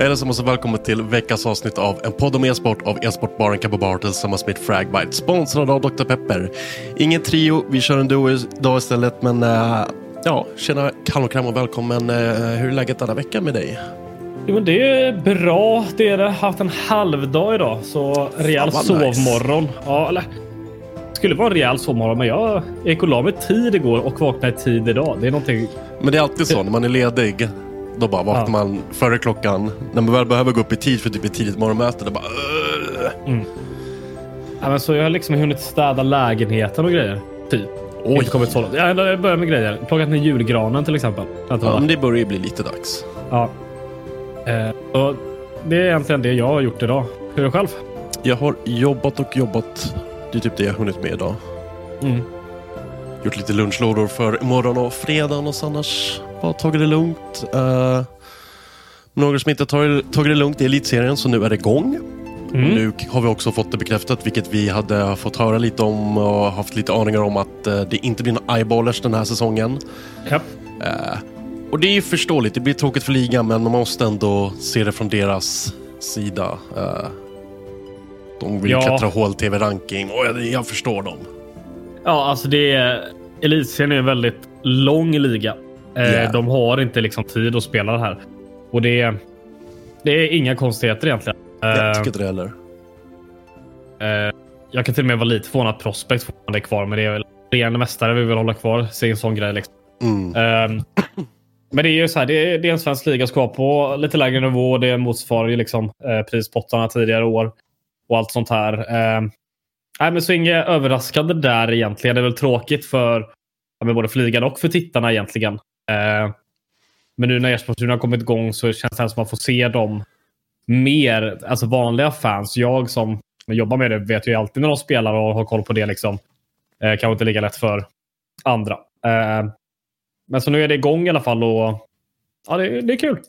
Allesammans och välkommen till veckans avsnitt av en podd om e-sport av e-sportbaren Kappa Bar tillsammans med Fragbite. Sponsrad av Dr. Pepper. Ingen trio, vi kör en duo idag istället men uh, ja, tjena Kallokram och välkommen. Uh, hur är läget denna vecka med dig? Jo, men det är bra. Det är det. Haft en halvdag idag, så rejäl Fan, sovmorgon. nice. Ja, eller skulle vara en rejäl sovmorgon, men jag gick och la mig tid igår och vaknade i tid idag. Det är någonting. Men det är alltid så när man är ledig. Då bara vaknar Ja. man före klockan. När man väl behöver gå upp i tid för typ ett tidigt morgonmöte. Då bara... Uh. Ja, men så jag har liksom hunnit städa lägenheten och grejer. Typ. Oj. Inte kommit så långt. Ja, jag börjar med grejer. Plockat ner julgranen till exempel. Ja, men det börjar ju bli lite dags. ja. Eh, och det är egentligen det jag har gjort idag. Hur är det själv? Jag har jobbat och jobbat. Det är typ det jag har hunnit med idag. Mm. Gjort lite lunchlådor för imorgon och fredagen och annars bara tagit det lugnt. Uh, några som inte tagit, tagit det lugnt i elitserien så nu är det igång. Mm. Nu har vi också fått det bekräftat vilket vi hade fått höra lite om och haft lite aningar om att eh, det inte blir några eyeballers den här säsongen. Ja. Eh, och det är ju förståeligt, det blir tråkigt för ligan men man måste ändå se det från deras sida. Eh, de vill Ja. klättra HLTV-ranking och jag, jag förstår dem. Ja, alltså det är... Elitserien är en väldigt lång liga. Ja. De har inte liksom tid att spela det här. Och det är... Det är inga konstigheter egentligen. Jag Eh, tycker inte det heller. eh, jag kan till och med vara lite förvånad att Prospect fortfarande är kvar, men det är väl regerande mästare vi vill hålla kvar. Se en sån grej liksom. Mm. Ehm, men det är ju så här, det är, det är en svensk liga ska på lite lägre nivå. Det motsvarar ju liksom eh, prispottarna tidigare år och allt sånt här. Ehm, nej, men så inget överraskande där egentligen. Det är väl tråkigt för ja, både ligan och för tittarna egentligen. Eh, men nu när e-sporten har kommit igång så känns det som att man får se dem mer, alltså vanliga fans. Jag som jobbar med det vet ju alltid när de spelar och har koll på det. liksom. Eh, kanske inte lika lätt för andra. Eh, men så nu är det igång i alla fall och ja, det, det är kul.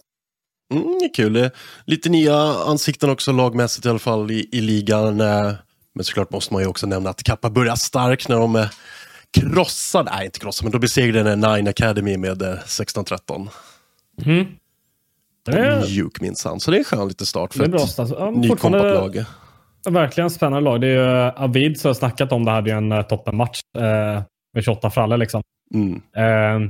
Mm, det är kul. Lite nya ansikten också lagmässigt i alla fall i, i ligan. Eh, men såklart måste man ju också nämna att Kappa börjar starkt när de eh, krossade, nej inte krossade, men de besegrade Nine Academy med eh, 16-13. Det är, Mjuk minsann. Så det är en skön liten start det för är bra. ett Alltså, ja, nykompat lag. Verkligen spännande lag. Det är ju Avid som har snackat om det här. Det är en uh, toppenmatch eh, med 28 frallor. Liksom. Mm. Eh,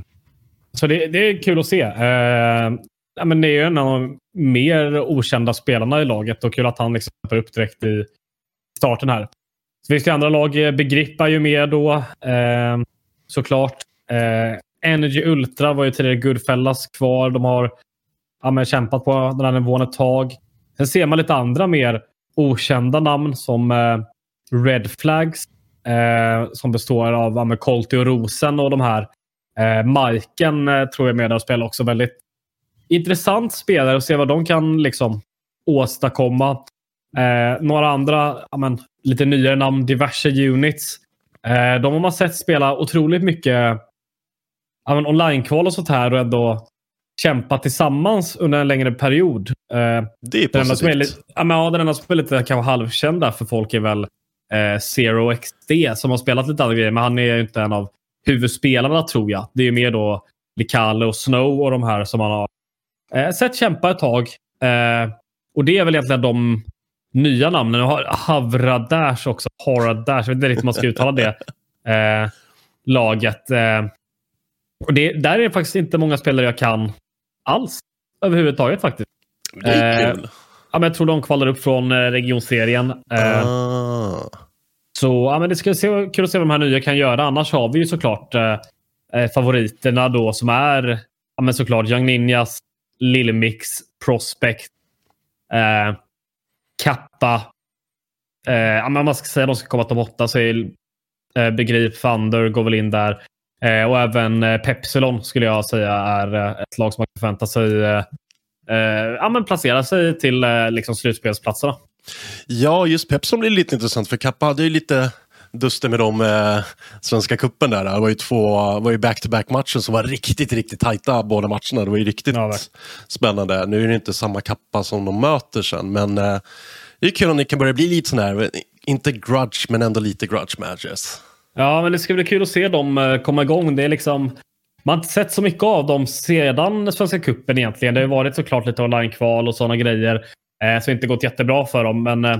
så det, det är kul att se. Eh, ja, men det är ju en av de mer okända spelarna i laget och kul att han liksom upp direkt i starten här. Så finns det andra lag. Eh, Begrippa ju med då eh, såklart. Eh, Energy Ultra var ju tidigare Goodfellas kvar. De har ja, men kämpat på den här nivån ett tag. Sen ser man lite andra mer okända namn som eh, Red Flags. eh, som består av ja, Colty och Rosen och de här. Eh, Majken eh, tror jag är med där och spelar också. Väldigt intressant spelare och se vad de kan liksom åstadkomma. Eh, några andra ja, men, lite nyare namn, diverse units. Eh, de har man sett spela otroligt mycket ja, online-kval och sånt här och ändå kämpa tillsammans under en längre period. Eh, det är positivt. Den enda ja, men, ja, den enda som är lite kanske halvkänd där för folk är väl eh, Zero XD som har spelat lite andra grejer, men han är ju inte en av huvudspelarna tror jag. Det är ju mer då Likale och Snow och de här som man har eh, sett kämpa ett tag. Eh, och det är väl egentligen de nya namnen. Havradash också. Haradash. Jag vet inte riktigt hur man ska uttala det. Eh, laget. Eh, och det, där är det faktiskt inte många spelare jag kan alls. Överhuvudtaget faktiskt. Det är kul. Eh, ja, men jag tror de kvalar upp från eh, regionserien. Eh, ah. Så ja, men det ska se, kul att se vad de här nya kan göra. Annars har vi ju såklart eh, eh favoriterna då som är ja, men såklart Young Ninjas, Lillemix, Prospect, eh, Kappa. Eh, men man ska säga att de ska komma till åtta så är eh, Begrip, Thunder går väl in där. Eh, och även eh, Pepsilon skulle jag säga är eh, ett lag som man kan förvänta sig eh, eh, ja, men placera sig till eh, liksom slutspelsplatserna. Ja, just Pepsilon blir lite intressant för Kappa hade ju lite duster med de eh, Svenska kuppen där. Det var ju två var ju back-to-back matcher som var riktigt, riktigt tajta båda matcherna. Det var ju riktigt ja, spännande. Nu är det inte samma kappa som de möter sen, men eh, det är kul om det kan börja bli lite sån här, inte grudge, men ändå lite grudge matches. Ja, men det ska bli kul att se dem eh, komma igång. Det är liksom... Man har inte sett så mycket av dem sedan Svenska Kuppen egentligen. Det har varit såklart lite online-kval och sådana grejer. Eh, har inte gått jättebra för dem. Men eh,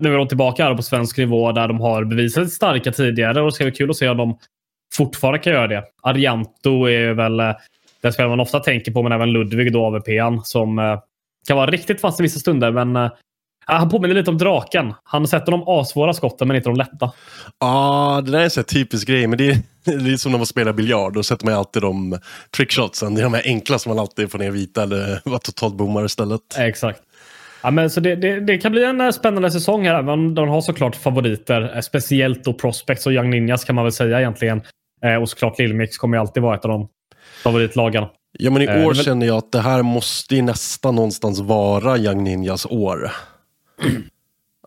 nu är de tillbaka här på svensk nivå där de har bevisat starka tidigare. Och det ska bli kul att se om de fortfarande kan göra det. Arianto är väl eh, den spelare man ofta tänker på, men även Ludvig då, AVP som eh, kan vara riktigt fast i vissa stunder. Men eh, han påminner lite om draken. Han sätter de asvåra skotten men inte de lätta. Ja, det där är en typisk grej. Men det är, det är som när man spelar biljard. Då sätter man alltid de trickshotsen. Det är de här enkla som man alltid får ner vita eller var totalt bommar istället. Exakt. Ja, men så det, det, det, kan bli en eh, spännande säsong här. Men de har såklart favoriter. Eh, speciellt då Prospects och Young Ninjas kan man väl säga egentligen. Eh, och såklart Lillmix kommer ju alltid vara ett av de favoritlagarna. Ja, men i år väl... känner jag att det här måste ju nästan någonstans vara Young Ninjas år.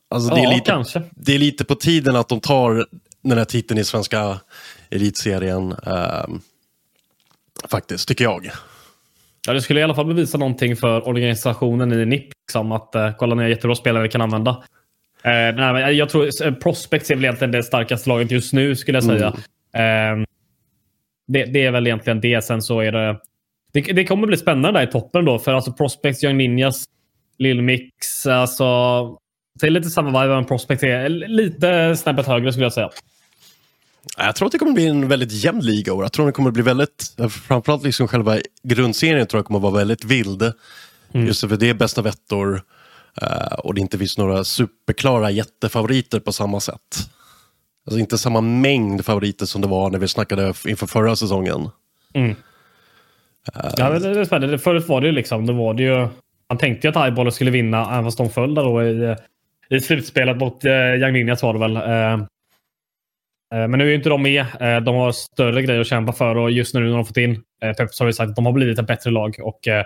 Alltså, det, är lite, kanske. det är lite på tiden att de tar den här titeln i svenska elitserien. Eh, faktiskt, tycker jag. Ja, det skulle i alla fall bevisa någonting för organisationen i NIP. Liksom, att uh, kolla, har jättebra spelare vi kan använda. Uh, nej, men jag tror uh, Prospects är väl egentligen det starkaste laget just nu skulle jag säga. Mm. Uh, det, det, är väl egentligen det. Sen så är det... Det, det kommer bli spännande där i toppen då. För alltså Prospects, Young Ninjas, Lil Mix. Alltså, det är lite samma vibe en Prospect är. Lite snäppet högre skulle jag säga. Jag tror att det kommer bli en väldigt jämn liga och jag tror att det kommer bli väldigt, framförallt liksom själva grundserien tror jag kommer vara väldigt vild. Mm. Just för det är bästa vettor uh, och det inte finns några superklara jättefavoriter på samma sätt. Alltså inte samma mängd favoriter som det var när vi snackade inför förra säsongen. Mm. Uh, ja, det är spännande. Förut var det ju liksom, då var det ju man tänkte ju att Eyeballer skulle vinna, även fast de föll där då i, i slutspelet mot eh, Young Ninjas var det väl. Eh, eh, men nu är ju inte de med. Eh, de har större grejer att kämpa för och just nu när de fått in eh, Peps har vi sagt att de har blivit ett bättre lag och eh,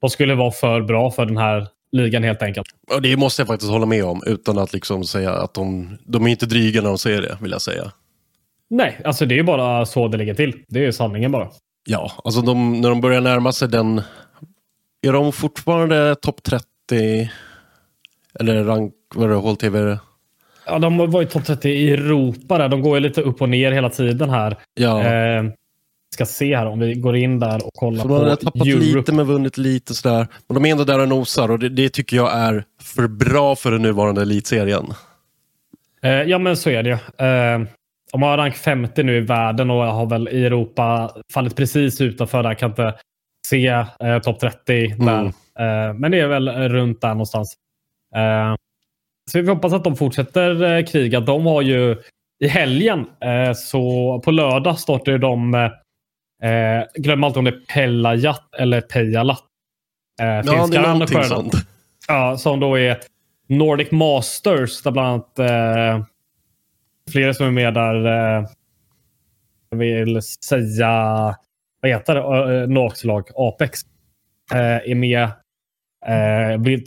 de skulle vara för bra för den här ligan helt enkelt. Och det måste jag faktiskt hålla med om utan att liksom säga att de, de är inte dryga när de säger det, vill jag säga. Nej, alltså det är ju bara så det ligger till. Det är sanningen bara. Ja, alltså de, när de börjar närma sig den är de fortfarande topp 30? Eller rank, vad är det, HLTV? Ja, de var ju topp 30 i Europa där. De går ju lite upp och ner hela tiden här. Ja. Eh, ska se här om vi går in där och kollar För på De har tappat Europe. lite men vunnit lite sådär. Men de är ändå där och nosar och det, det tycker jag är för bra för den nuvarande elitserien. Eh, ja, men så är det ju. Eh, de har rank 50 nu i världen och har väl i Europa fallit precis utanför där. Kan inte se eh, topp 30 där. Mm. Eh, men det är väl runt där någonstans. Eh, så vi hoppas att de fortsätter eh, kriga. De har ju i helgen, eh, så på lördag startar de, eh, glöm alltid om det är Pellajat eller Pejalat. Eh, ja, det är någonting sånt. Ja, som då är Nordic Masters där bland annat eh, flera som är med där. Eh, vill säga, vad heter det, Norks lag, Apex, är med. Jag vill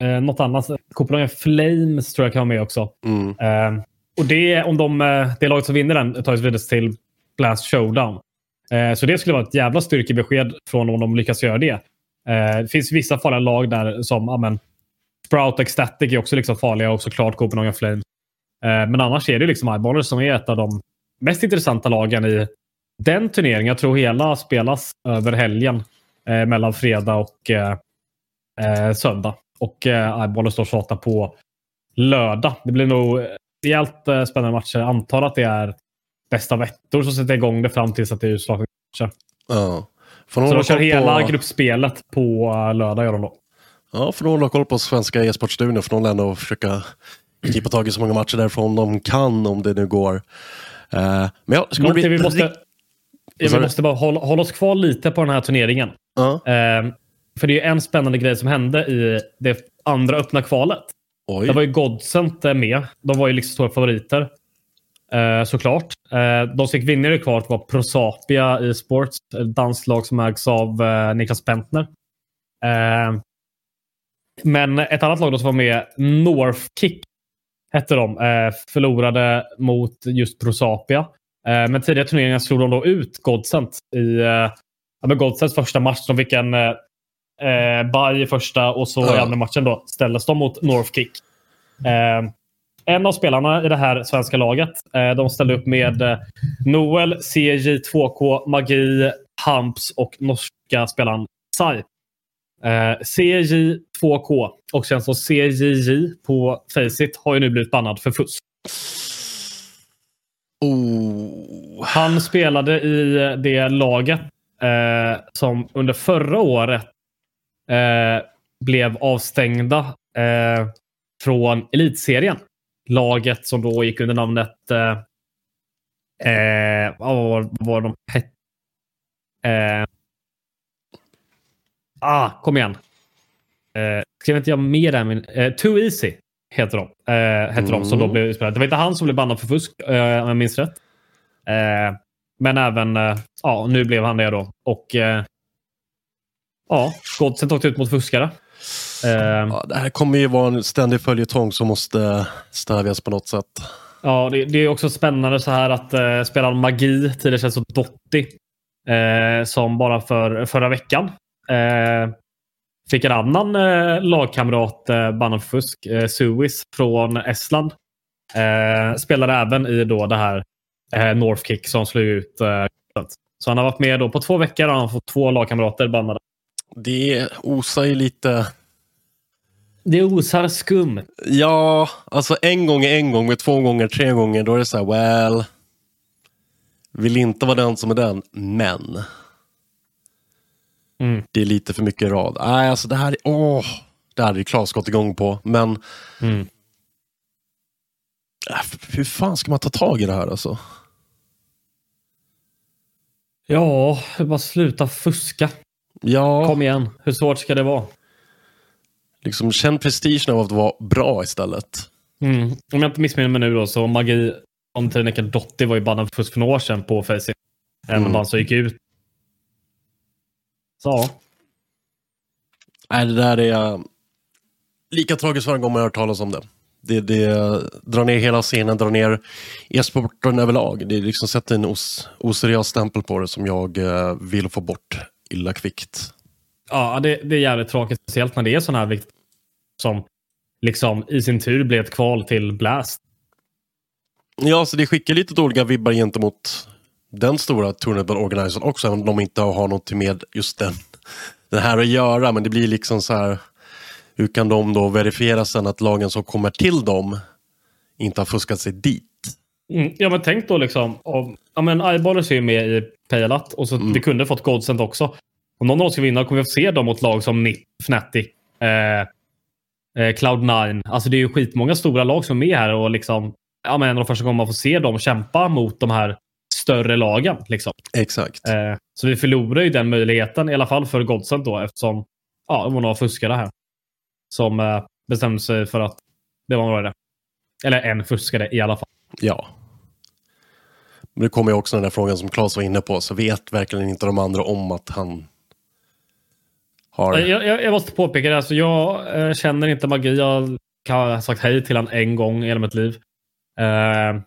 tro något annat. Copenhagen Flames tror jag kan vara med också. Mm. Och det, om de, det laget som vinner den tar sig vidare till Blast Showdown. Så det skulle vara ett jävla styrkebesked från om de lyckas göra det. Det finns vissa farliga lag där som amen, Sprout Ecstatic är också liksom farliga och såklart Copenhagen Flames. Eh, men annars är det liksom Eyeballers som är ett av de mest intressanta lagen i den turneringen. Jag tror hela spelas över helgen eh, mellan fredag och eh, eh söndag. Och eh, Eyeballers står starta på lördag. Det blir nog rejält eh, spännande matcher. Jag antar att det är bästa ettor som sätter igång det fram tills att det är utslagsmatcher. Ja. Så de kör hela på... gruppspelet på uh, lördag gör de då. Ja, för de hålla koll på svenska e-sportstudion för de ändå försöka klippa tag i så många matcher därifrån de kan om det nu går. Uh, men ja, ska bli... vi, måste, vi måste bara hålla, hålla, oss kvar lite på den här turneringen. Uh. Uh, för det är en spännande grej som hände i det andra öppna kvalet. Oj. Det var ju Godsent med. De var ju liksom stora favoriter. Uh, såklart. Uh, de som fick vinnare kvar var Prosapia i Sports, ett danslag som ägs av uh, Niklas Bentner. Men ett annat lag som var med, Northkick, hette de. Eh, förlorade mot just Prosapia. Eh, men tidigare turneringar slog de då ut Godsent i eh, ja, Godsents första match. De fick en eh, bye i första och så i andra matchen då ställdes de mot Northkick. Eh, en av spelarna i det här svenska laget, eh, de ställde upp med eh, Noel, CJ, 2K, Magi, Hamps och norska spelaren Sai. Eh, CJ 2K och sen så CJJ på Faceit har ju nu blivit bannad för fusk. Oh. Han spelade i det laget eh, som under förra året eh, blev avstängda eh, från elitserien. Laget som då gick under namnet... Eh, eh vad var, var de hette? Eh, Ah, kom igen. Eh, skrev inte jag med där? Eh, Too Easy heter de. Heter mm. de som då mm. blev spelade. Det var inte han som blev bannad för fusk, om jag minns rätt. Men även, ja, nu blev han det då. Och ja, Godset åkte ut mot fuskare. Eh, ja, det här kommer ju vara en ständig följetong som måste stävjas på något sätt. Ja, det, det är också spännande så här att eh, spela magi tidigare känns så Dotti. Eh, som bara för förra veckan Eh, fick en annan eh, lagkamrat eh, bannad för fusk, eh, Suis från Estland. Eh, spelade även i då det här eh, Northkick som slog ut eh, Så han har varit med då på två veckor och han har fått två lagkamrater bannade. Det osar ju lite... Det osar skum. Ja, alltså en gång är en gång, med två gånger, tre gånger, då är det så här, well... Vill inte vara den som är den, men... Mm. Det är lite för mycket rad. Nej, alltså det här är... Åh, det hade Klas gått igång på, men... Mm. Äh, hur fan ska man ta tag i det här alltså? Ja, bara sluta fuska. Ja. Kom igen, hur svårt ska det vara? Liksom känn prestigen av att vara bra istället. Mm. Om jag inte missminner mig nu då så Magi om Trineka Dotti var ju bannad för några år sedan på Faceit. Även mm. om han gick ut så. Nej, det där är lika tragiskt varje gång man hör talas om det. Det, det drar ner hela scenen, drar ner e-sporten överlag. Det liksom sätter en os, oseriös stämpel på det som jag eh, vill få bort illa kvickt. Ja, det, det är jävligt tråkigt. Speciellt när det är sådana här viktiga som liksom i sin tur blev ett kval till Blast. Ja, så det skickar lite dåliga vibbar gentemot den stora tournament organizern också, även om de inte har något med just den, den här att göra. Men det blir liksom så här, hur kan de då verifiera sen att lagen som kommer till dem inte har fuskat sig dit? Mm, ja men tänk då liksom, om, ja men Eyeballers är ju med i Paylat och så mm. vi kunde fått Godsent också. Om någon av oss ska vinna kommer vi få se dem mot lag som NIP, Fnatic, eh, eh, Cloud9. Alltså det är ju skitmånga stora lag som är med här och liksom, ja men en av de första gångerna man får se dem kämpa mot de här större lagen. Liksom. Exakt. Eh, så vi förlorar ju den möjligheten, i alla fall för Godsent då, eftersom ja, det var några fuskare här. Som eh, bestämde sig för att det var några det. Eller en fuskare i alla fall. Ja. Men det kommer ju också den där frågan som Claes var inne på, så vet verkligen inte de andra om att han har... Jag, jag, jag måste påpeka det. Alltså, jag eh, känner inte magi. Jag kan ha sagt hej till honom en gång i hela mitt liv. Eh,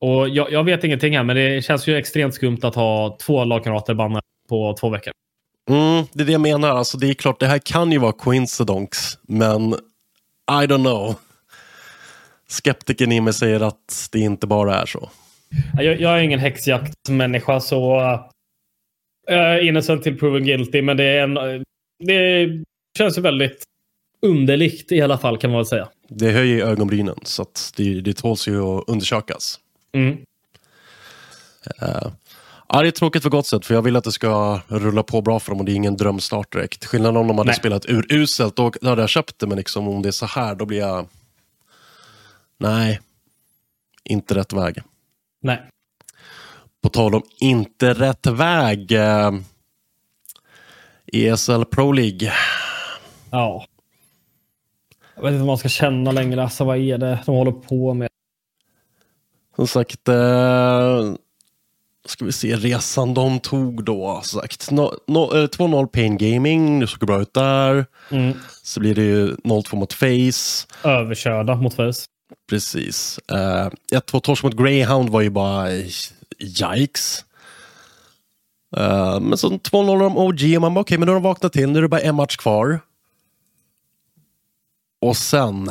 och jag, jag, vet ingenting här, men det känns ju extremt skumt att ha två lagkamrater bannade på två veckor. Mm, det är det jag menar. Alltså, det är klart, det här kan ju vara coincidence, men I don't know. Skeptiken i mig säger att det inte bara är så. Jag, jag är ingen häxjaktmänniska, så jag är innocent till proven guilty, men det, är en, det känns ju väldigt underligt i alla fall kan man väl säga. Det höjer ögonbrynen, så att det, det tåls ju att undersökas. Mm. Uh, ja, det är tråkigt för gott sätt, för jag vill att det ska rulla på bra för dem och det är ingen drömstart direkt. Skillnaden om de hade Nej. spelat uruselt, då hade jag köpt det, men liksom, om det är så här, då blir jag... Nej, inte rätt väg. Nej. På tal om inte rätt väg. Eh, ESL Pro League. Ja. Jag vet inte vad man ska känna längre. Alltså, vad är det de håller på med? Som sagt, eh, ska vi se resan de tog då. Som sagt, no, no, eh, 2-0 Pain Gaming, det såg bra ut där. Mm. Så blir det ju 0-2 mot Face. Överkörda mot Face. Precis. Eh, 1-2 torsk mot Greyhound var ju bara yikes. Eh, men så 2-0 om OG och man bara okej, men nu har de vaknat till. Nu är det bara en match kvar. Och sen,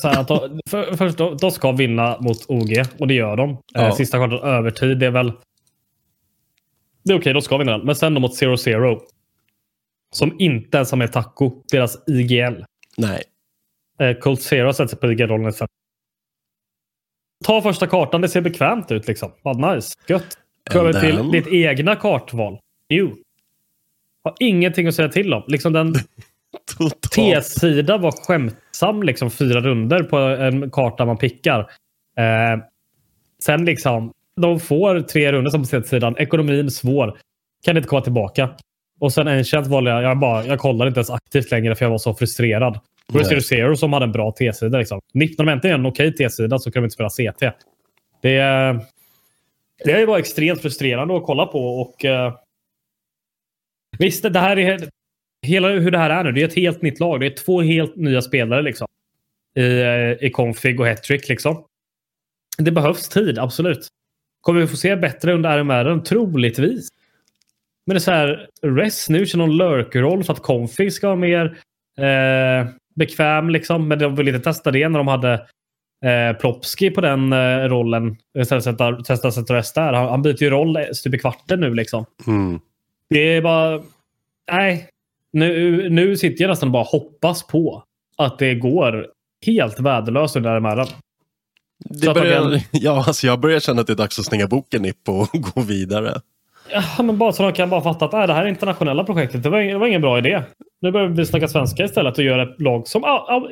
Så här de, för, först, de, de ska vinna mot OG och det gör de. Ja. Eh, Sista kvarten övertid, det är väl... Det är okej, de ska vinna den. Men sen då mot 0-0. Som inte ens har med Taco, deras IGL. nej. Eh, Colt Zero sätter sig på IGL-rollen istället. Ta första kartan, det ser bekvämt ut liksom. Vad nice, gött. Över till ditt egna kartval. New. Har ingenting att säga till om. Liksom den. T-sida var skämtsam liksom fyra runder på en karta man pickar. Eh, sen liksom, de får tre runder som på C-sidan. Ekonomin svår. Kan inte komma tillbaka. Och sen en känt valde jag, jag, bara, jag kollade inte ens aktivt längre för jag var så frustrerad. Då är det Nej. Zero som hade en bra T-sida. Liksom. 19 är en okej T-sida så kan de inte spela CT. Det, är- det bara extremt frustrerande att kolla på. och eh, Visst, det här är hela hur det här är nu. Det är ett helt nytt lag. Det är två helt nya spelare liksom. I, eh, i config och hattrick liksom. Det behövs tid, absolut. Kommer vi få se bättre under RMR? Troligtvis. Men det är så här, Res nu kör någon lurker-roll för att config ska vara mer eh, bekväm liksom. Men de vill inte testa det när de hade eh, Plopski på den eh, rollen. Istället för att testa Res där. Han, han byter ju roll stup i kvarten nu liksom. Mm. Det är bara... Nej. Nu, nu sitter jag nästan bara och hoppas på att det går helt värdelöst under. Så Det börjar, kan- ja, alltså jag börjar känna att det är dags att stänga boken Nipp och gå vidare. Ja, men bara så de kan bara fatta att äh, det här är internationella projektet. Det var, ing- det var ingen bra idé. Nu börjar vi snacka svenska istället och göra ett lag som ah, ah,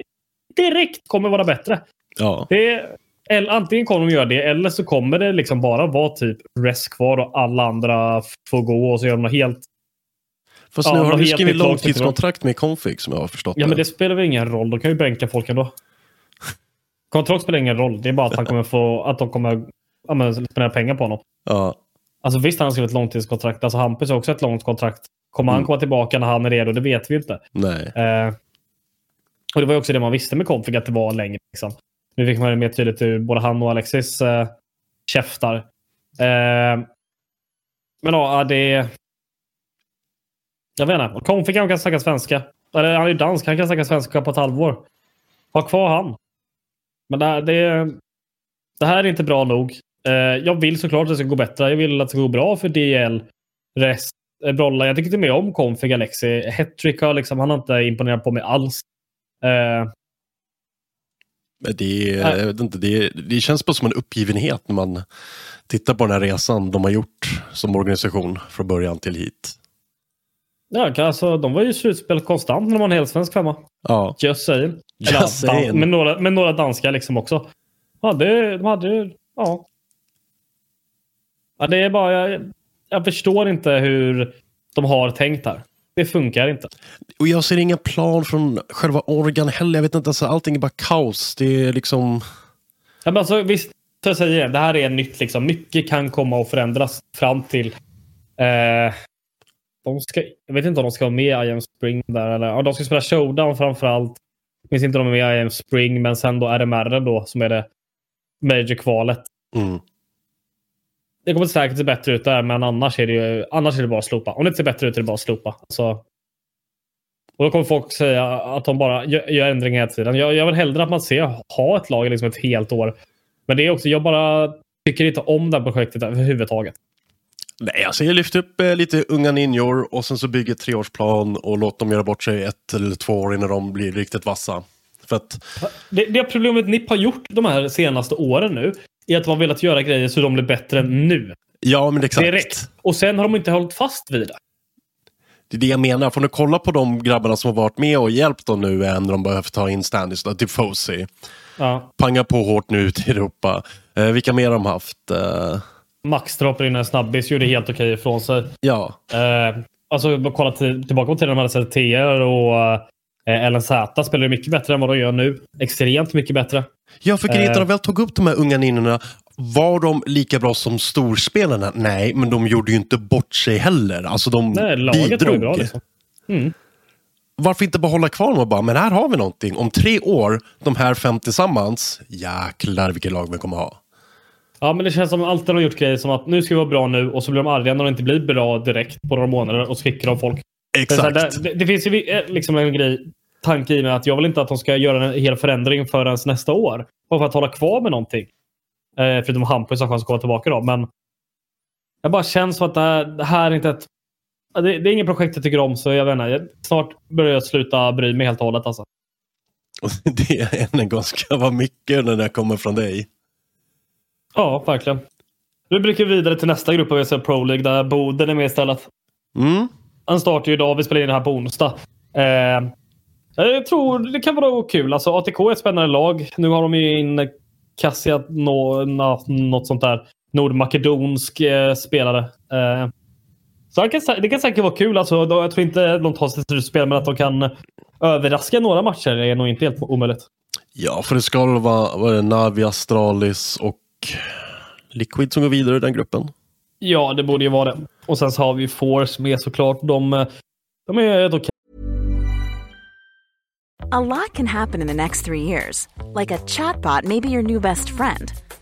direkt kommer vara bättre. Ja, Det eller, antingen kommer de göra det eller så kommer det liksom bara vara typ rest kvar och alla andra får gå och så gör de något helt... fast Ja, nu har de skrivit långtidskontrakt med Config som jag har förstått Ja, men det spelar väl ingen roll. De kan ju bänka folk ändå. Kontrakt spelar ingen roll. Det är bara att, han kommer få, att de kommer ja, spendera pengar på honom. Ja, Alltså visst han har skrivit ett långtidskontrakt. Alltså Hampus har också ett långt kontrakt. Kommer han Mm. komma tillbaka när han är redo? Det vet vi inte. nej. Eh, och det var ju också det man visste med Config, att det var längre. Liksom. Nu fick man det mer tydligt ur både han och Alexis eh, käftar. Eh, men ja, det... Jag vet inte. Config han kan snacka svenska. Eller han är ju dansk, han kan snacka svenska på ett halvår. Ha kvar han. Men det, här- det, det här är inte bra nog. Eh, jag vill såklart att det ska gå bättre. Jag vill att det ska gå bra för DL. Rest, eh, Brolla. Jag tycker inte mer om Config Alexi. Hattrick har liksom, han har inte imponerat på mig alls. Eh, Det, vet inte, det, det känns bara som en uppgivenhet när man tittar på den här resan de har gjort som organisation från början till hit. ja, alltså, de var ju slutspel konstant när de var en helsvensk femma. Ja, Just saying. Eller, Just ja, saying. med, några, med några danska liksom också. De hade, de hade ja. Ja. Det är bara, jag, jag förstår inte hur de har tänkt här. Det funkar inte. och jag ser ingen plan från själva organ heller. Jag vet inte, alltså, allting är bara kaos. Det är liksom... Ja, men alltså, visst, jag säger det, det här är nytt. Liksom. Mycket kan komma att förändras fram till... Eh, de ska, jag vet inte om de ska vara med i IM Spring där. Eller, ja, de ska spela Showdown framför allt. Jag minns inte om de är med i IM Spring, men sen då RMR då, som är det Major-kvalet. Mm. Det kommer säkert se bättre ut där, men annars är det, ju, annars är det bara att slopa. Om det inte ser bättre ut är det bara att slopa. Alltså, och då kommer folk säga att de bara gör, gör ändringar hela tiden. Jag, jag vill hellre att man ser ha ett lag liksom ett helt år. Men det är också, jag bara tycker inte om det här projektet överhuvudtaget. Nej, alltså jag lyfter upp eh, lite unga ninjor och sen så bygger treårsplan och låt dem göra bort sig ett eller två år innan de blir riktigt vassa. För att, Det, det problemet NIP har gjort de här senaste åren nu är att de har velat göra grejer så de blir bättre nu. ja, men exakt. Direkt. Och sen har de inte hållit fast vid det. Det är det jag menar. Får ni kolla på de grabbarna som har varit med och hjälpt dem nu än när de behöver ta in standis. Tifosi. Ja. Panga på hårt nu ute i Europa. Eh, vilka mer har de haft? Eh, Max droppade in en snabbis, gjorde helt okej ifrån sig. ja, Eh, alltså, kolla till, tillbaka på tiden de hade sett TR och eh, LNZ spelade mycket bättre än vad de gör nu. Extremt mycket bättre. Ja, för grejen Eh. när de väl tog upp de här unga ninnorna, var de lika bra som storspelarna? Nej, men de gjorde ju inte bort sig heller. Alltså de Nej, laget var ju bidrog. bra. Liksom. Varför inte bara hålla kvar dem och bara, men här har vi någonting. Om tre år, de här fem tillsammans, jäklar vilket lag vi kommer ha. Ja, men det känns som alltid de har gjort grejer som att nu ska vi vara bra nu och så blir de arga när de inte blir bra direkt på några månader och så kickar de folk. Det, Exakt. det, det finns ju eh, liksom en grej, tanke i mig att jag vill inte att de ska göra en hel förändring förrän nästa år. Bara för att hålla kvar med någonting. Eh, förutom Hampus har chans att komma tillbaka då. Men det bara känns som att det här, det här är inte ett... Det, det är inget projekt jag tycker om så jag vet inte. Jag, snart börjar jag sluta bry mig helt och hållet alltså. Och det är än en gång ska vara mycket när det kommer från dig. Ja, verkligen. Nu brukar vi vidare till nästa grupp av Pro League där Boden är med istället. Mm. Han startar ju idag. Vi spelar in det här på onsdag. Eh, jag tror det kan vara kul. Alltså, ATK är ett spännande lag. Nu har de ju in Kassia, no, na, något sånt där. Nordmakedonsk eh, spelare. Eh, så det kan, det kan säkert vara kul. Alltså, jag tror inte de tar sig till slutspel, men att de kan överraska några matcher är nog inte helt omöjligt. Ja, för det ska väl vara, Navi, Astralis och Liquid som går vidare i den gruppen. Ja, det borde ju vara det. Och sen så har vi Force med såklart. De, eh, de är rätt okej A lot can happen in the next three years. Like a chatbot maybe your new best friend.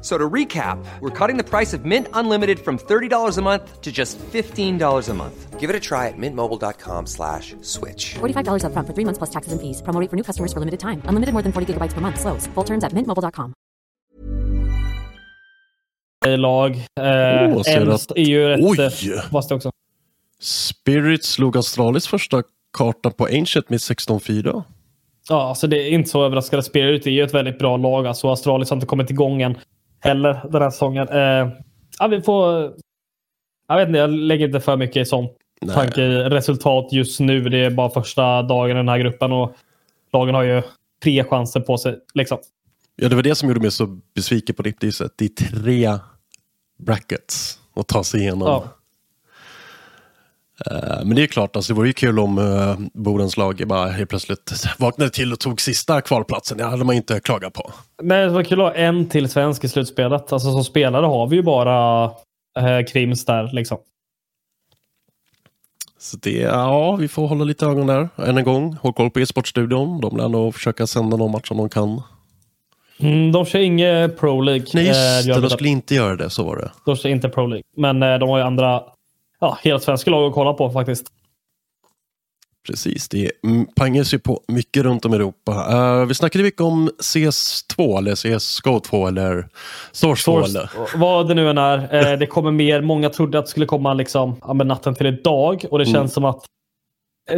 So to recap, we're cutting the price of Mint Unlimited from $30 a month to just $15 a month. Give it a try at mintmobile.com slash switch. $45 upfront for three months plus taxes and fees. Promo rate for new customers for limited time. Unlimited more than 40 gigabytes per month. Slows. Full terms at mintmobile.com. lag. Eh, är ju rätt eh, fast också. Spirit slog Astralis första kartan på Ancient med 16-4. Ja, alltså det är inte så överraskande. Spirit är ju ett väldigt bra lag. Alltså Astralis har inte kommit igång än heller den här säsongen. Eh, ja, vi får... Jag vet inte, jag lägger inte för mycket i sånt. Nej. tanke resultat just nu. Det är bara första dagen i den här gruppen och lagen har ju tre chanser på sig. Liksom. Ja, det var det som gjorde mig så besviken på rippriset. Det är tre brackets att ta sig igenom. Ja. Eh, Men det är klart, alltså, det vore ju kul om uh, Bodens lag bara helt plötsligt vaknade till och tog sista kvalplatsen. Det hade man inte klagat på. Nej, det var kul att ha en till svensk i slutspelet. Alltså som spelare har vi ju bara eh, Krims där liksom. Så det, ja, vi får hålla lite ögon där. Än en gång, håll koll på e-sportstudion. De lär nog försöka sända någon match om de kan. Mm, de kör inget Pro League. Nej, eh, just gör det, de de skulle inte göra det. Så var det. De kör inte Pro League. Men eh, de har ju andra ja, helt svenska lag att kolla på faktiskt. Precis, det mm, pangas ju på mycket runt om i Europa. Eh, vi snackade mycket om CS2 eller CSGO2 eller Source 2. Source, Eller? vad det nu än är. Eh, det kommer mer. Många trodde att det skulle komma liksom, ja, natten till idag. Och det Mm. känns som att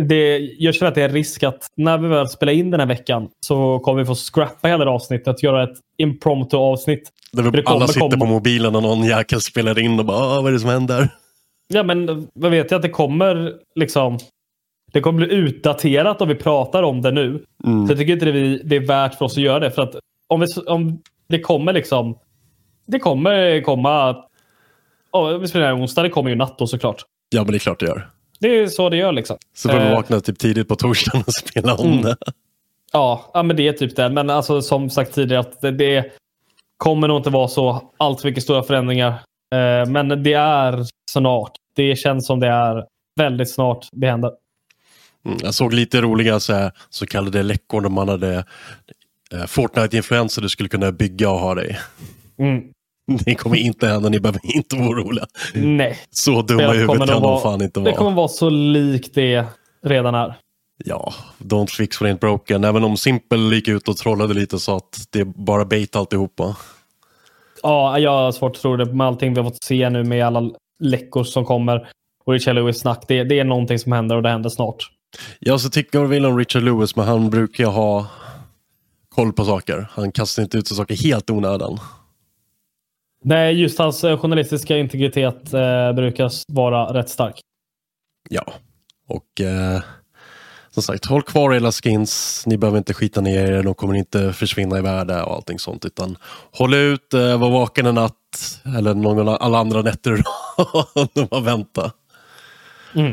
det, jag känner att det är en risk att när vi väl spelar in den här veckan så kommer vi få scrappa hela det avsnittet. Göra ett impromptu avsnitt. Där vi alla sitter komma. på mobilen och någon jäkel spelar in och bara "Ah, vad är det som händer? Ja, men vad vet jag att det kommer liksom. Det kommer bli utdaterat om vi pratar om det nu. Mm. Så jag tycker inte det, vi, det är värt för oss att göra det. För att om, vi, om det kommer liksom. Det kommer komma. Oh, vi spelar onsdag. Det kommer ju natt då såklart. Ja, men det är klart det gör. Det är så det gör liksom. Så får vi Eh, vakna typ tidigt på torsdagen och spela om Mm. det. Ja, ja, men det är typ det. Men alltså, som sagt tidigare, att det, det kommer nog inte vara så allt mycket stora förändringar. Eh, men det är snart. Det känns som det är väldigt snart det händer. Mm, jag såg lite roliga så, här, så kallade läckor när man hade eh, Fortnite-influenser du skulle kunna bygga och ha dig. Mm. Det kommer inte hända, ni behöver inte vara oroliga. Nej. Så dumma i huvudet kan de fan inte Det vara. kommer vara så likt det redan är. Ja, don't fix what ain't broken. Även om Simple gick ut och trollade lite sa att det är bara bait alltihopa. Ja, jag har svårt att tro det med allting vi har fått se nu med alla läckor som kommer. Och Richard Lewis snack. Det, det är någonting som händer och det händer snart. Jag så tycker jag vill om Richard Lewis, men han brukar ha koll på saker. Han kastar inte ut saker helt onödan. Nej, just hans eh, journalistiska integritet eh, brukar vara rätt stark. Ja, och eh, som sagt, håll kvar era skins. Ni behöver inte skita ner er, de kommer inte försvinna i värde och allting sånt. Utan håll ut, eh, var vaken en natt, eller någon alla andra nätter och bara vänta. Mm.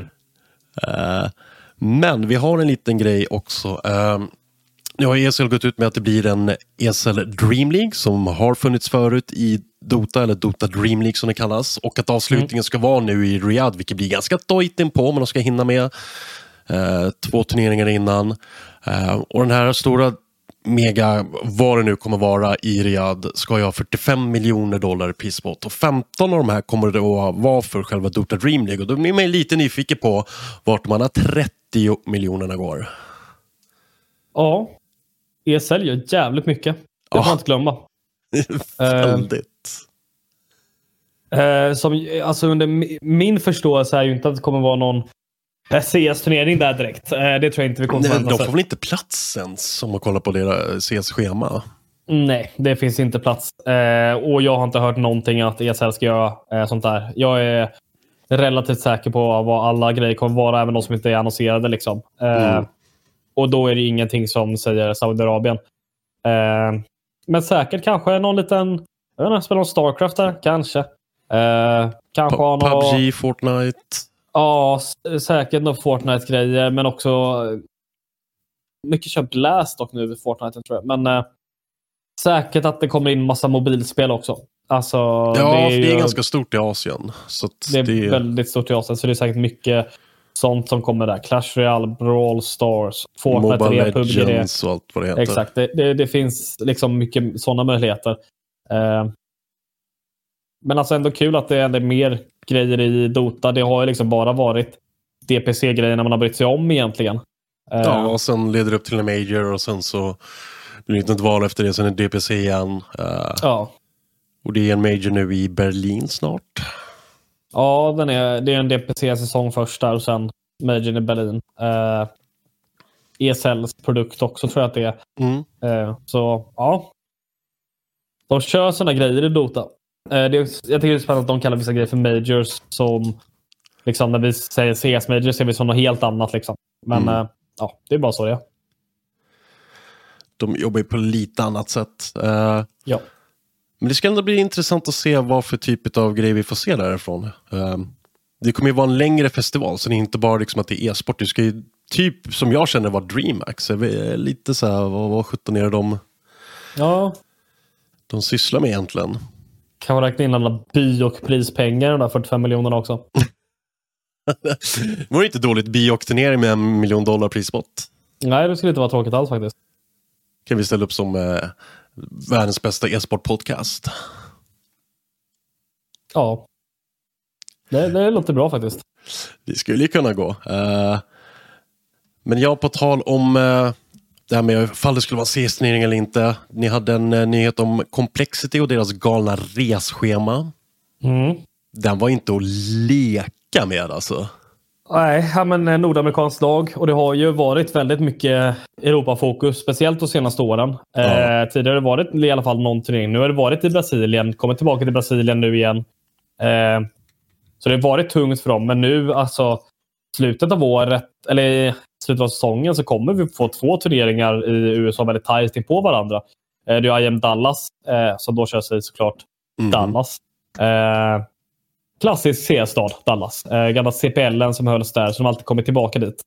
Eh, men vi har en liten grej också. Eh, nu har ESL gått ut med att det blir en ESL Dream League som har funnits förut i Dota, eller Dota Dream League som det kallas. Och att avslutningen ska vara nu i Riyadh, vilket blir ganska dojt på, men de ska hinna med två turneringar innan. Eh, och den här stora mega, vad det nu kommer vara i Riyadh, ska ju ha 45 miljoner dollar i prispott. Och 15 av de här kommer det att vara för själva Dota Dream League. Och då blir man lite nyfiken på vart de andra 30 miljonerna går. Ja. ESL gör jävligt mycket. Det får man inte glömma. Väldigt. Eh, som, alltså under mi- min förståelse är ju inte att det kommer vara någon eh, CS-turnering där direkt. Eh, det tror jag inte vi kommer Nej, de får väl inte plats ens om man kollar på deras CS-schema. Nej, det finns inte plats. Eh, och jag har inte hört någonting att ESL ska göra eh, sånt där. Jag är relativt säker på vad alla grejer kommer vara, även de som inte är annonserade. Liksom. Eh, Mm. Och då är det ingenting som säger Saudiarabien. Eh, men säkert kanske någon liten... Jag vet inte, spela någon Starcraft där? Kanske. Eh, kanske någon... PubG, Fortnite. Ja, säkert några Fortnite-grejer, men också... eh, Mycket kör Blast dock nu i Fortnite, tror jag. Men eh, säkert att det kommer in massa mobilspel också. Alltså, Ja, det det är, är, ju, ganska stort i Asien. Så det är det, väldigt stort i Asien, så det är säkert mycket sånt som kommer där. Clash Royale, Brawl Stars, Fortnite Mobile 3, PUBG 3. Legends och allt vad det heter. Exakt, det, det, det finns liksom mycket sådana möjligheter. Eh, men alltså ändå kul att det är mer grejer i Dota. Det har ju liksom bara varit DPC-grejerna man har brytt sig om egentligen. Eh, Ja, och sen leder det upp till en Major och sen så blir det ett val efter det, sen är det DPC igen. Eh, ja. och det är en Major nu i Berlin snart. ja den är, det är en DPC-säsong först där och sen Major i Berlin. Eh, ESLs produkt också tror jag att det är. Mm. Eh, så ja. De kör sådana grejer i Dota. Eh, är, jag tycker det är spännande att de kallar vissa grejer för majors som Liksom, när vi säger CS Major ser vi som något helt annat. Liksom. Men Mm. eh, ja, det är bara så det är. De jobbar ju på lite annat sätt. Eh, Ja. Men det ska ändå bli intressant att se vad för typ av grejer vi får se därifrån. Eh, Det kommer ju vara en längre festival, så det är inte bara liksom att det är e-sport. Det ska ju typ, som jag känner, vara DreamHack. Lite så här, vad, vad sjutton är det de, ja, de sysslar med egentligen? Kan man räkna in alla by och prispengar, de där 45 miljonerna också. Det vore inte dåligt bioturnering med en miljon dollar prispott. Nej, det skulle inte vara tråkigt alls faktiskt. Kan vi ställa upp som eh, världens bästa e-sport-podcast. Ja. Det, det låter bra faktiskt. Det skulle ju kunna gå. Eh, men jag på tal om eh, det här med ifall det skulle vara CS-turnering eller inte. Ni hade en eh, nyhet om Complexity och deras galna resschema. Mm. Den var inte att leka med alltså. Nej, men eh, nordamerikanskt lag och det har ju varit väldigt mycket Europafokus, speciellt de senaste åren. Ja. Eh, tidigare har det varit i alla fall någon turnering. Nu har det varit i Brasilien, kommer tillbaka till Brasilien nu igen. Eh, så det har varit tungt för dem, men nu alltså slutet av året, eller slutet av säsongen, så kommer vi få två turneringar i USA väldigt tajt in på varandra. Eh, det är IM Dallas, eh, som då körs i såklart Mhm. Dallas. Eh, klassisk C-stad, Dallas. Gamla CPLen som hölls där, så de har alltid kommit tillbaka dit.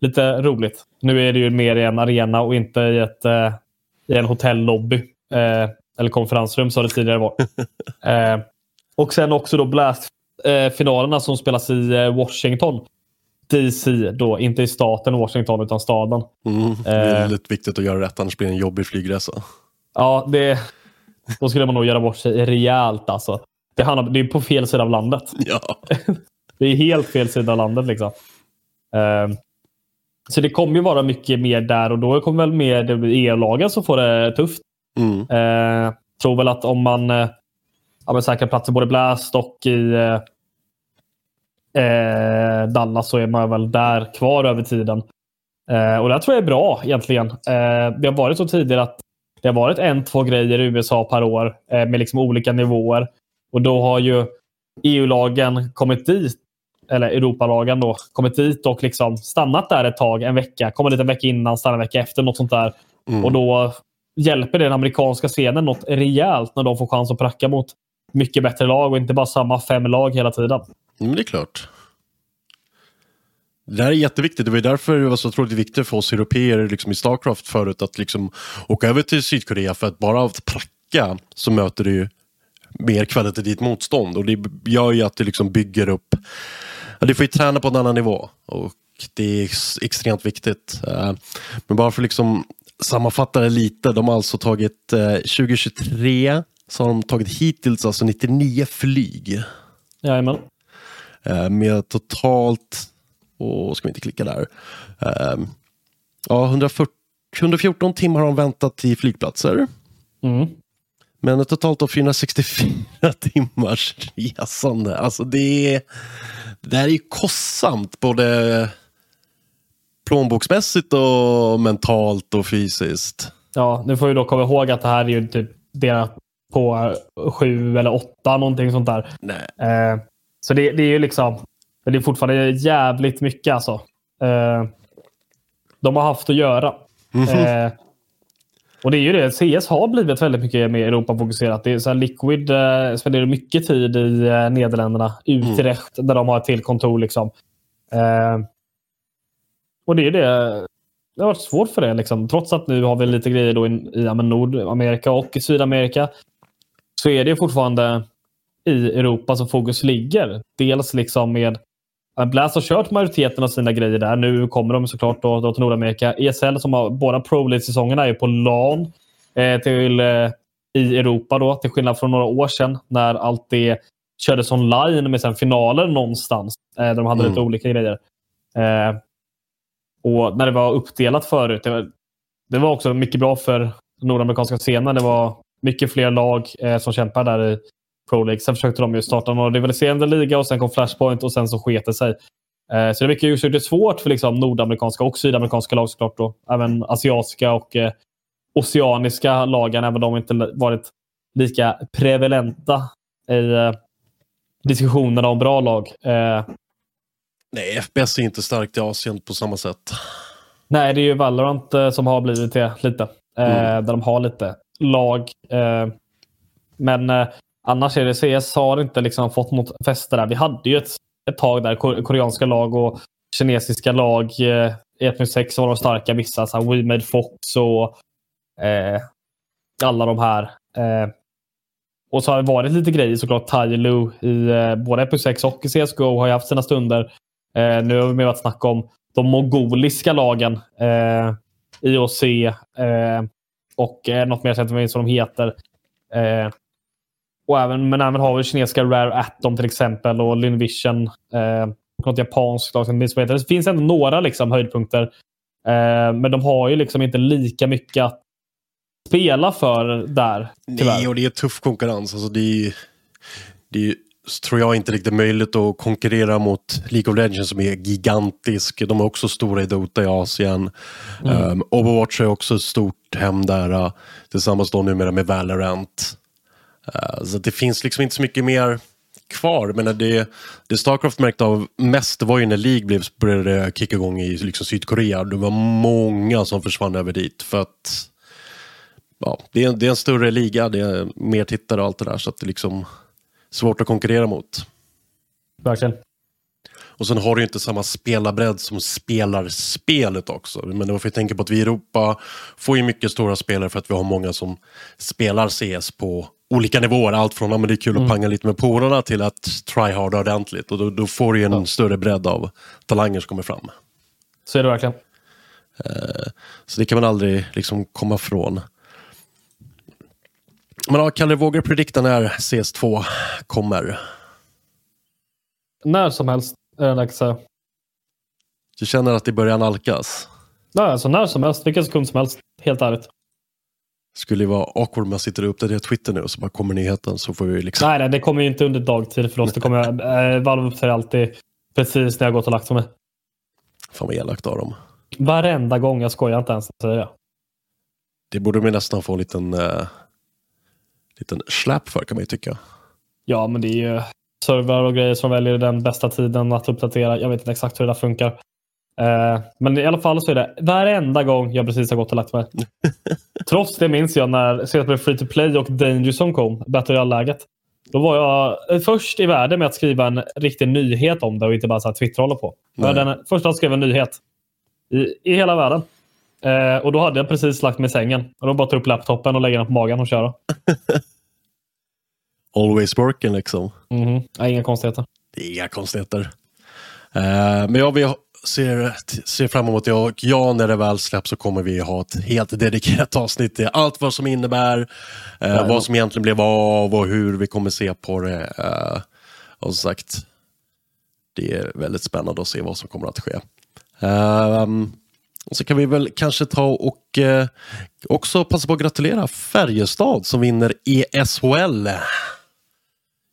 Lite roligt. Nu är det ju mer i en arena och inte i, ett, i en hotellobby. Eller konferensrum som det tidigare var. och sen också då Blast-finalerna som spelas i Washington. DC då, inte i staten Washington utan staden. Mm, det är Eh. viktigt att göra rätt, annars blir det en jobbig flygresa. Ja, det, då skulle man nog göra bort sig rejält alltså. Det, handlar, det är på fel sida av landet. Ja. Det är helt fel sida av landet liksom. Ehm, så det kommer ju vara mycket mer där och då kommer väl mer EU-lagen som får det tufft. Mm. Uh, tror väl att om man uh, ja, säkrar plats i både Blast och i eh, eh, Dallas så är man väl där kvar över tiden. Eh, och det tror jag är bra egentligen. Eh, det har varit så tidigare att det har varit en, två grejer i USA per år eh, med liksom olika nivåer. Och då har ju EU-lagen kommit dit, eller Europalagen då, kommit dit och liksom stannat där ett tag, en vecka. Kommer dit en vecka innan, stannar en vecka efter, något sånt där. Mm. Och då hjälper det den amerikanska scenen något rejält när de får chans att pracka mot mycket bättre lag och inte bara samma fem lag hela tiden. Men det är klart. Det här är jätteviktigt. Det var ju därför det var så otroligt viktigt för oss europeer liksom i Starcraft förut att liksom åka över till Sydkorea för att bara av att pracka så möter du ju mer kvalitativt motstånd och det gör ju att det liksom bygger upp ja, du får ju träna på en annan nivå och det är extremt viktigt. Eh, men bara för att liksom sammanfatta det lite, de har alltså tagit eh, 2023 så har de tagit hittills alltså 99 flyg. Jajamän. Eh, med totalt, och ska vi inte klicka där, eh, ja, 140, 114 timmar har de väntat i flygplatser. Mm. Men totalt av 464 timmars resande. Alltså det, är, det här är ju kostsamt både plånboksmässigt och mentalt och fysiskt. Ja, nu får vi då komma ihåg att det här är ju typ delat på sju eller åtta, någonting sånt där. Nej. Eh, så det, det är ju liksom, det är fortfarande jävligt mycket alltså. Eh, de har haft att göra. Eh, och det är ju det, CS har blivit väldigt mycket mer Europa-fokuserat. Det är så här, Liquid eh, spenderar mycket tid i eh, Nederländerna, Utrecht, där de har ett till kontor. Liksom. Eh, och det är det. Det har varit svårt för det. Liksom. Trots att nu har vi lite grejer då i, i ja, Nordamerika och i Sydamerika. Så är det fortfarande i Europa som fokus ligger. Dels liksom med Blast har kört majoriteten av sina grejer där. Nu kommer de såklart då, då till Nordamerika. ESL som har båda Pro League-säsongerna är på LAN eh, till, eh, i Europa då. Till skillnad från några år sedan när allt det kördes online med sen finaler någonstans. Eh, där de hade Mm. lite olika grejer. Eh, och när det var uppdelat förut. Det var, det var också mycket bra för nordamerikanska scenen. Det var mycket fler lag eh, som kämpar där i Pro League. Sen försökte de ju starta en rivaliserande liga och sen kom Flashpoint och sen så sket det sig. Eh, så det är mycket just det är svårt för liksom nordamerikanska och sydamerikanska lag såklart. Då. Även asiatiska och eh, oceaniska lagen, även de inte varit lika prevalenta i eh, diskussionerna om bra lag. Eh, Nej, FPS är inte starkt i Asien på samma sätt. Nej, det är ju Valorant eh, som har blivit det lite. Eh, Mm. Där de har lite lag. Eh, men eh, annars är det CS har inte liksom fått något fäste där. Vi hade ju ett, ett tag där koreanska lag och kinesiska lag. Eh, I 1.6 var de starka vissa. Så här, We Made Fox och eh, alla de här. Eh, och så har det varit lite grejer såklart. Tyloo i eh, både 1.6 och i CSGO har ju haft sina stunder. Eh, nu har vi med att snacka om de mongoliska lagen. Eh, IOC eh, och eh, något mer, jag vet inte vad de heter. Eh, Eh, och även, men även har vi kinesiska Rare Atom till exempel och Linvision. Eh, något japanskt lag som det finns ändå några liksom, höjdpunkter. Eh, men de har ju liksom inte lika mycket att spela för där. Tyvärr. Nej, och det är tuff konkurrens. Alltså, det är, det är, tror jag inte riktigt möjligt att konkurrera mot League of Legends som är gigantisk. De är också stora i Dota i Asien. Um, Overwatch är också ett stort hem där. Uh, tillsammans då numera med Valorant. Uh, så det finns liksom inte så mycket mer kvar. Men det, det Starcraft märkte av mest var ju när League blev, började kicka igång i liksom Sydkorea. Det var många som försvann över dit. För att ja, det, är, det är en större liga, det är mer tittare och allt det där. Så att det är liksom svårt att konkurrera mot. Verkligen. Och sen har du ju inte samma spelarbredd som spelar spelet också. Men det får jag tänka på att vi i Europa får ju mycket stora spelare för att vi har många som spelar CS på olika nivåer. Allt från att det är kul att panga lite med polarna till att tryharda ordentligt. Och då, då får du en större bredd av talanger som kommer fram. Så är det verkligen. Så det kan man aldrig liksom komma ifrån. Men ja, Kalle, vågar du predikta när CS2 kommer? När som helst är det dags att. Du känner att det börjar nalkas? Nej, alltså när som helst. Vilken sekund som helst. Helt ärligt. Skulle ju vara awkward om jag sitter och uppdaterar Twitter nu och så bara kommer nyheten så får vi liksom... Nej, nej, det kommer ju inte under dagtid för oss. Det kommer, äh, Valve uppdaterar alltid precis när jag gått och lagt mig. Fan vad elakt av dem. Varenda gång. Jag skojar inte ens. Säger jag. Det borde vi nästan få en liten, uh, liten släp för kan man ju tycka. Ja, men det är ju servrar och grejer som väljer den bästa tiden att uppdatera. Jag vet inte exakt hur det där funkar. Eh, men i alla fall så är det varenda gång jag precis har gått och lagt mig. Trots det minns jag när senast blev Free to Play och Dangerson kom, Battle Royale-läget. Då var jag först i världen med att skriva en riktig nyhet om det och inte bara så här Twitter håller på. Jag den första skrev en nyhet i, i hela världen. Eh, och då hade jag precis lagt mig i sängen. Och då bara ta upp laptopen och lägga den på magen och köra. Always working liksom. Mhm. Ja, inga konstigheter. Inga konstigheter. Uh, men ja, vi ser, ser fram emot det och ja, när det väl släpps så kommer vi ha ett helt dedikerat avsnitt till allt vad som innebär, uh, vad som egentligen blev av och hur vi kommer se på det. Uh, och som sagt, det är väldigt spännande att se vad som kommer att ske. Um, och så kan vi väl kanske ta och eh, också passa på att gratulera Färjestad som vinner ESHL.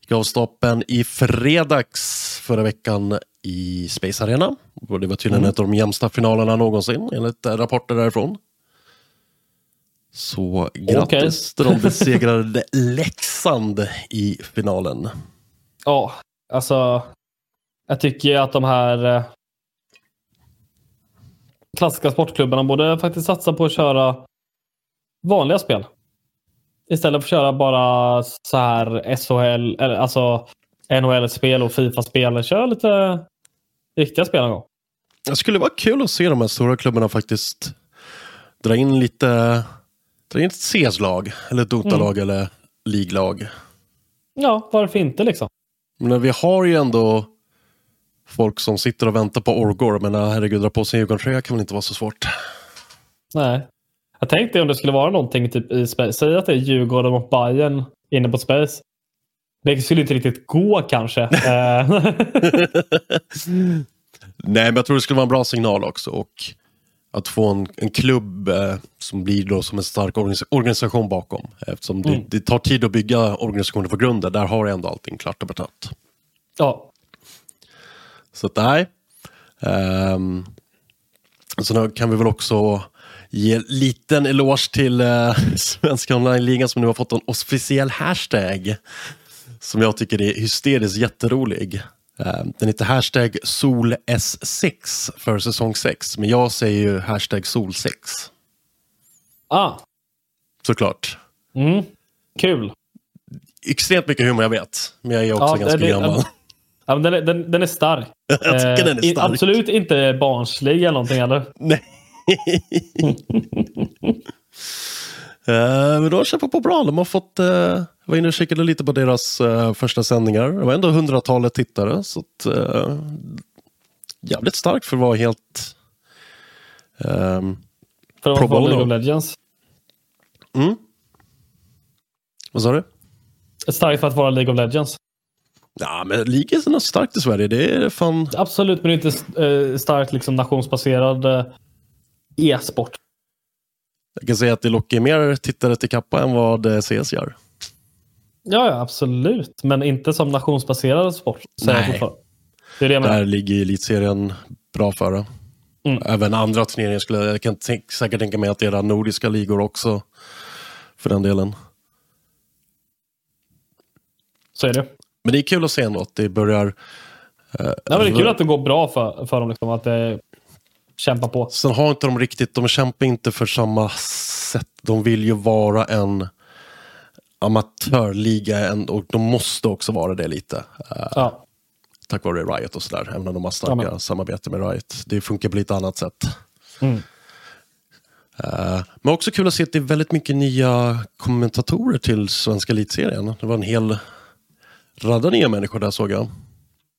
Gick av stapeln i fredags förra veckan i Space Arena. Och det var tydligen ett av de jämsta finalerna någonsin enligt eh, rapporter därifrån. Så grattis till de besegrade Leksand i finalen. Ja, alltså. Jag tycker att de här eh, klassiska sportklubbarna borde faktiskt satsa på att köra vanliga spel. Istället för att köra bara så här SHL, eller alltså NHL-spel och Fifa-spel. Kör lite riktiga spel någon gång. Det skulle vara kul att se de här stora klubbarna faktiskt dra in lite dra in ett CS-lag, eller ett Dota-lag eller League-lag. Ja, varför inte liksom? Men vi har ju ändå folk som sitter och väntar på Orgor. Men äh, herregud, dra på sig en Djurgården-tröja kan väl inte vara så svårt. Nej. Jag tänkte om det skulle vara någonting typ i Space. Säg att det är Djurgården mot Bayern inne på Space. Det skulle inte riktigt gå kanske. Eh, Nej, men jag tror det skulle vara en bra signal också. Och att få en, en klubb eh, som blir då som en stark organis organisation bakom. Eftersom det, det tar tid att bygga organisationer från grunden. Där har ändå allting klart och betalt. ja, Så att nej. Um, så nu kan vi väl också ge en liten eloge till uh, Svenska online-ligan som nu har fått en officiell hashtag. Som jag tycker är hysteriskt jätterolig. Eh, den heter hashtag SolS6 för säsong 6. Men jag säger ju hashtag Sol6. Ah, Såklart. mm. Kul. Extremt mycket humor jag vet. Men jag är också Ja, ganska det- det- gammal. Ja, den, är, den, den är stark. Jag tycker den är Eh, stark. Absolut inte barnslig eller någonting eller? Nej. Eh, men de kämpar på bra. De har fått, uh, jag var inne och kikade lite på deras eh, första sändningar. Det var ändå hundratalet tittare. Så att, eh, jävligt starkt för att vara helt... ehm, För att vara League of Legends. vad sa du? Starkt för att vara League of Legends. Ja, men ligan är nog starkt i Sverige. Det är fan... Absolut, men inte eh, starkt liksom, nationsbaserad eh, e-sport. Jag kan säga att det lockar mer tittare till Kappa än vad eh, CS gör. Ja, absolut. Men inte som nationsbaserad sport. Nej. Det är det. Där ligger elitserien bra före. Mm. Även andra turneringar skulle jag kan säkert tänka mig att är nordiska ligor också. För den delen. Så är det. Men det är kul att se ändå att det börjar... Ja, men det är kul att det går bra för, för dem. Liksom, att det kämpar på. Sen har inte de riktigt, de kämpar inte för samma sätt. De vill ju vara en amatörliga och de måste också vara det lite. eh, Ja. tack vare Riot och sådär. Även om de har starka Ja, samarbete med Riot. Det funkar på lite annat sätt. Mm. Eh, men också kul att se att det är väldigt mycket nya kommentatorer till svenska elitserien. Det var en hel radda nya människor där såg jag.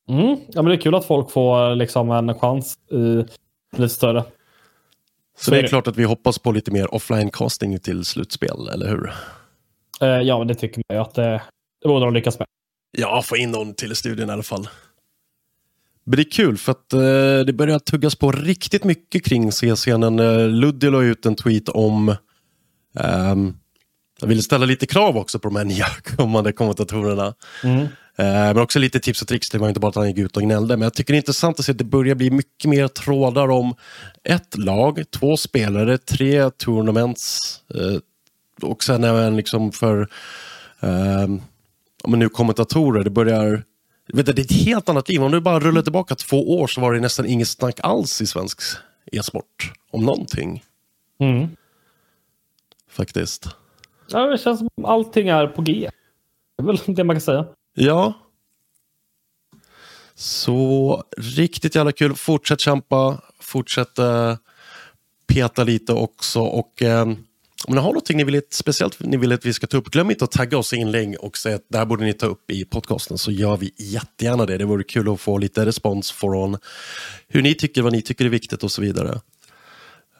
Mm. ja, men det är kul att folk får liksom, en chans i lite större. Så, Så det är är det. klart att vi hoppas på lite mer offline casting till slutspel, eller hur? Eh, ja, det tycker man ju att det, det borde de lyckas med. Ja, få in någon till studion i alla fall. Men det är kul för att eh, det börjar tuggas på riktigt mycket kring C-scenen. Eh, Ludde la ut en tweet om ehm, jag ville ställa lite krav också på de här nya kommande kommentatorerna. Mm. Eh, men också lite tips och tricks. Det var inte bara att han gick ut och gnällde. Men jag tycker det är intressant att se att det börjar bli mycket mer trådar om ett lag, två spelare, tre tournaments. Eh, och sen även liksom för men nu kommentatorer. Det börjar... Vet du, det är ett helt annat liv. Om du bara rullar tillbaka två år så var det nästan inget snack alls i svensk e-sport. Om någonting, Mm. faktiskt. Ja, det känns som allting är på G. Det är väl det man kan säga. Ja. Så riktigt jävla kul. Fortsätt kämpa. Fortsätt eh, peta lite också. Och eh, om ni har någonting ni vill, speciellt ni vill att vi ska ta upp, glöm inte att tagga oss i inlägg och säga att det här borde ni ta upp i podcasten så gör vi jättegärna det. Det vore kul att få lite respons från hur ni tycker, vad ni tycker är viktigt och så vidare.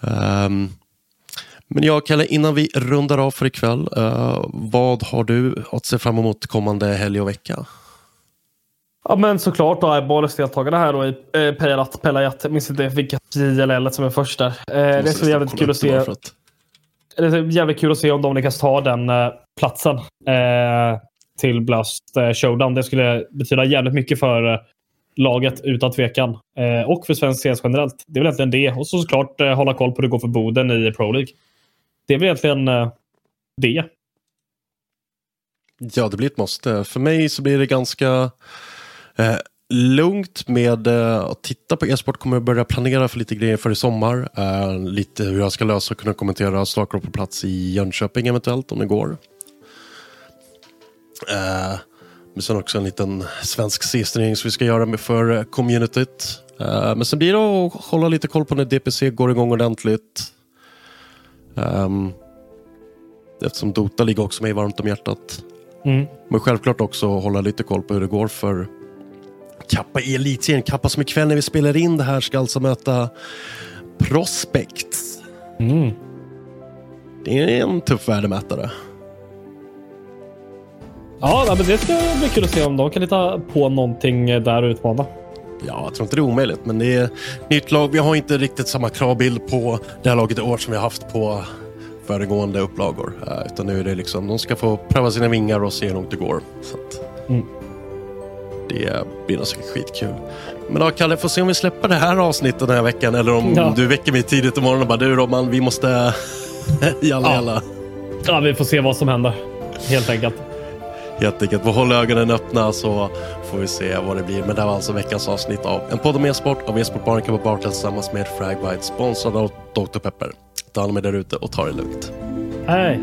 Ehm, men jag Kalle, innan vi rundar av för ikväll, eh, vad har du att se fram emot kommande helg och vecka? Ja, men såklart då är Bollers deltagarna här då i eh, Pejat, Pelajat. Jag minns inte vilket JLL som är först där. Eh, det ska bli jävligt kul att se. Det är jävligt kul att se om de lyckas ta den eh, platsen eh, till Blast eh, Showdown. Det skulle betyda jävligt mycket för eh, laget utan tvekan. Eh, och för svensk CS generellt. Det är väl egentligen det. Och så såklart eh, hålla koll på hur det går för Boden i Pro League. Det är väl egentligen eh, det. Ja, det blir ett måste. För mig så blir det ganska eh, lugnt med eh, att titta på e-sport. Kommer att börja planera för lite grejer för i sommar. Eh, lite hur jag ska lösa och kunna kommentera Starcraft på plats i Jönköping eventuellt om det går. Eh, men sen också en liten svensk C-turnering som vi ska göra med för communityt. Men sen blir det att hålla lite koll på när DPC går igång ordentligt. Um, eftersom Dota ligger också mig varmt om hjärtat. Mm. Men självklart också hålla lite koll på hur det går för Kappa i elitserien. Kappa som ikväll när vi spelar in det här ska alltså möta Prospect. Mm. Det är en tuff värdemätare. Ja, men det ska bli kul att se om de kan hitta på någonting där och utmana. Ja, jag tror inte det är omöjligt, men det är nytt lag. Vi har inte riktigt samma kravbild på det här laget i år som vi har haft på föregående upplagor. Eh, utan nu är det liksom, de ska få pröva sina vingar och se hur långt det går. Så att, Mm. Det blir nog säkert skitkul. Men då Kalle, får se om vi släpper det här avsnittet den här veckan eller om Ja. du väcker mig tidigt imorgon och bara du Robban, vi måste jalla Ja. jalla. Ja, vi får se vad som händer. Helt enkelt. Helt enkelt. Vi håller ögonen öppna så får vi se vad det blir. Men det var alltså veckans avsnitt av En podd om e-sport av e-sportbaren Kabba Bartels tillsammans med Fragbite sponsrad av Dr. Pepper. Ta hand om er där ute och ta det lugnt. Hej!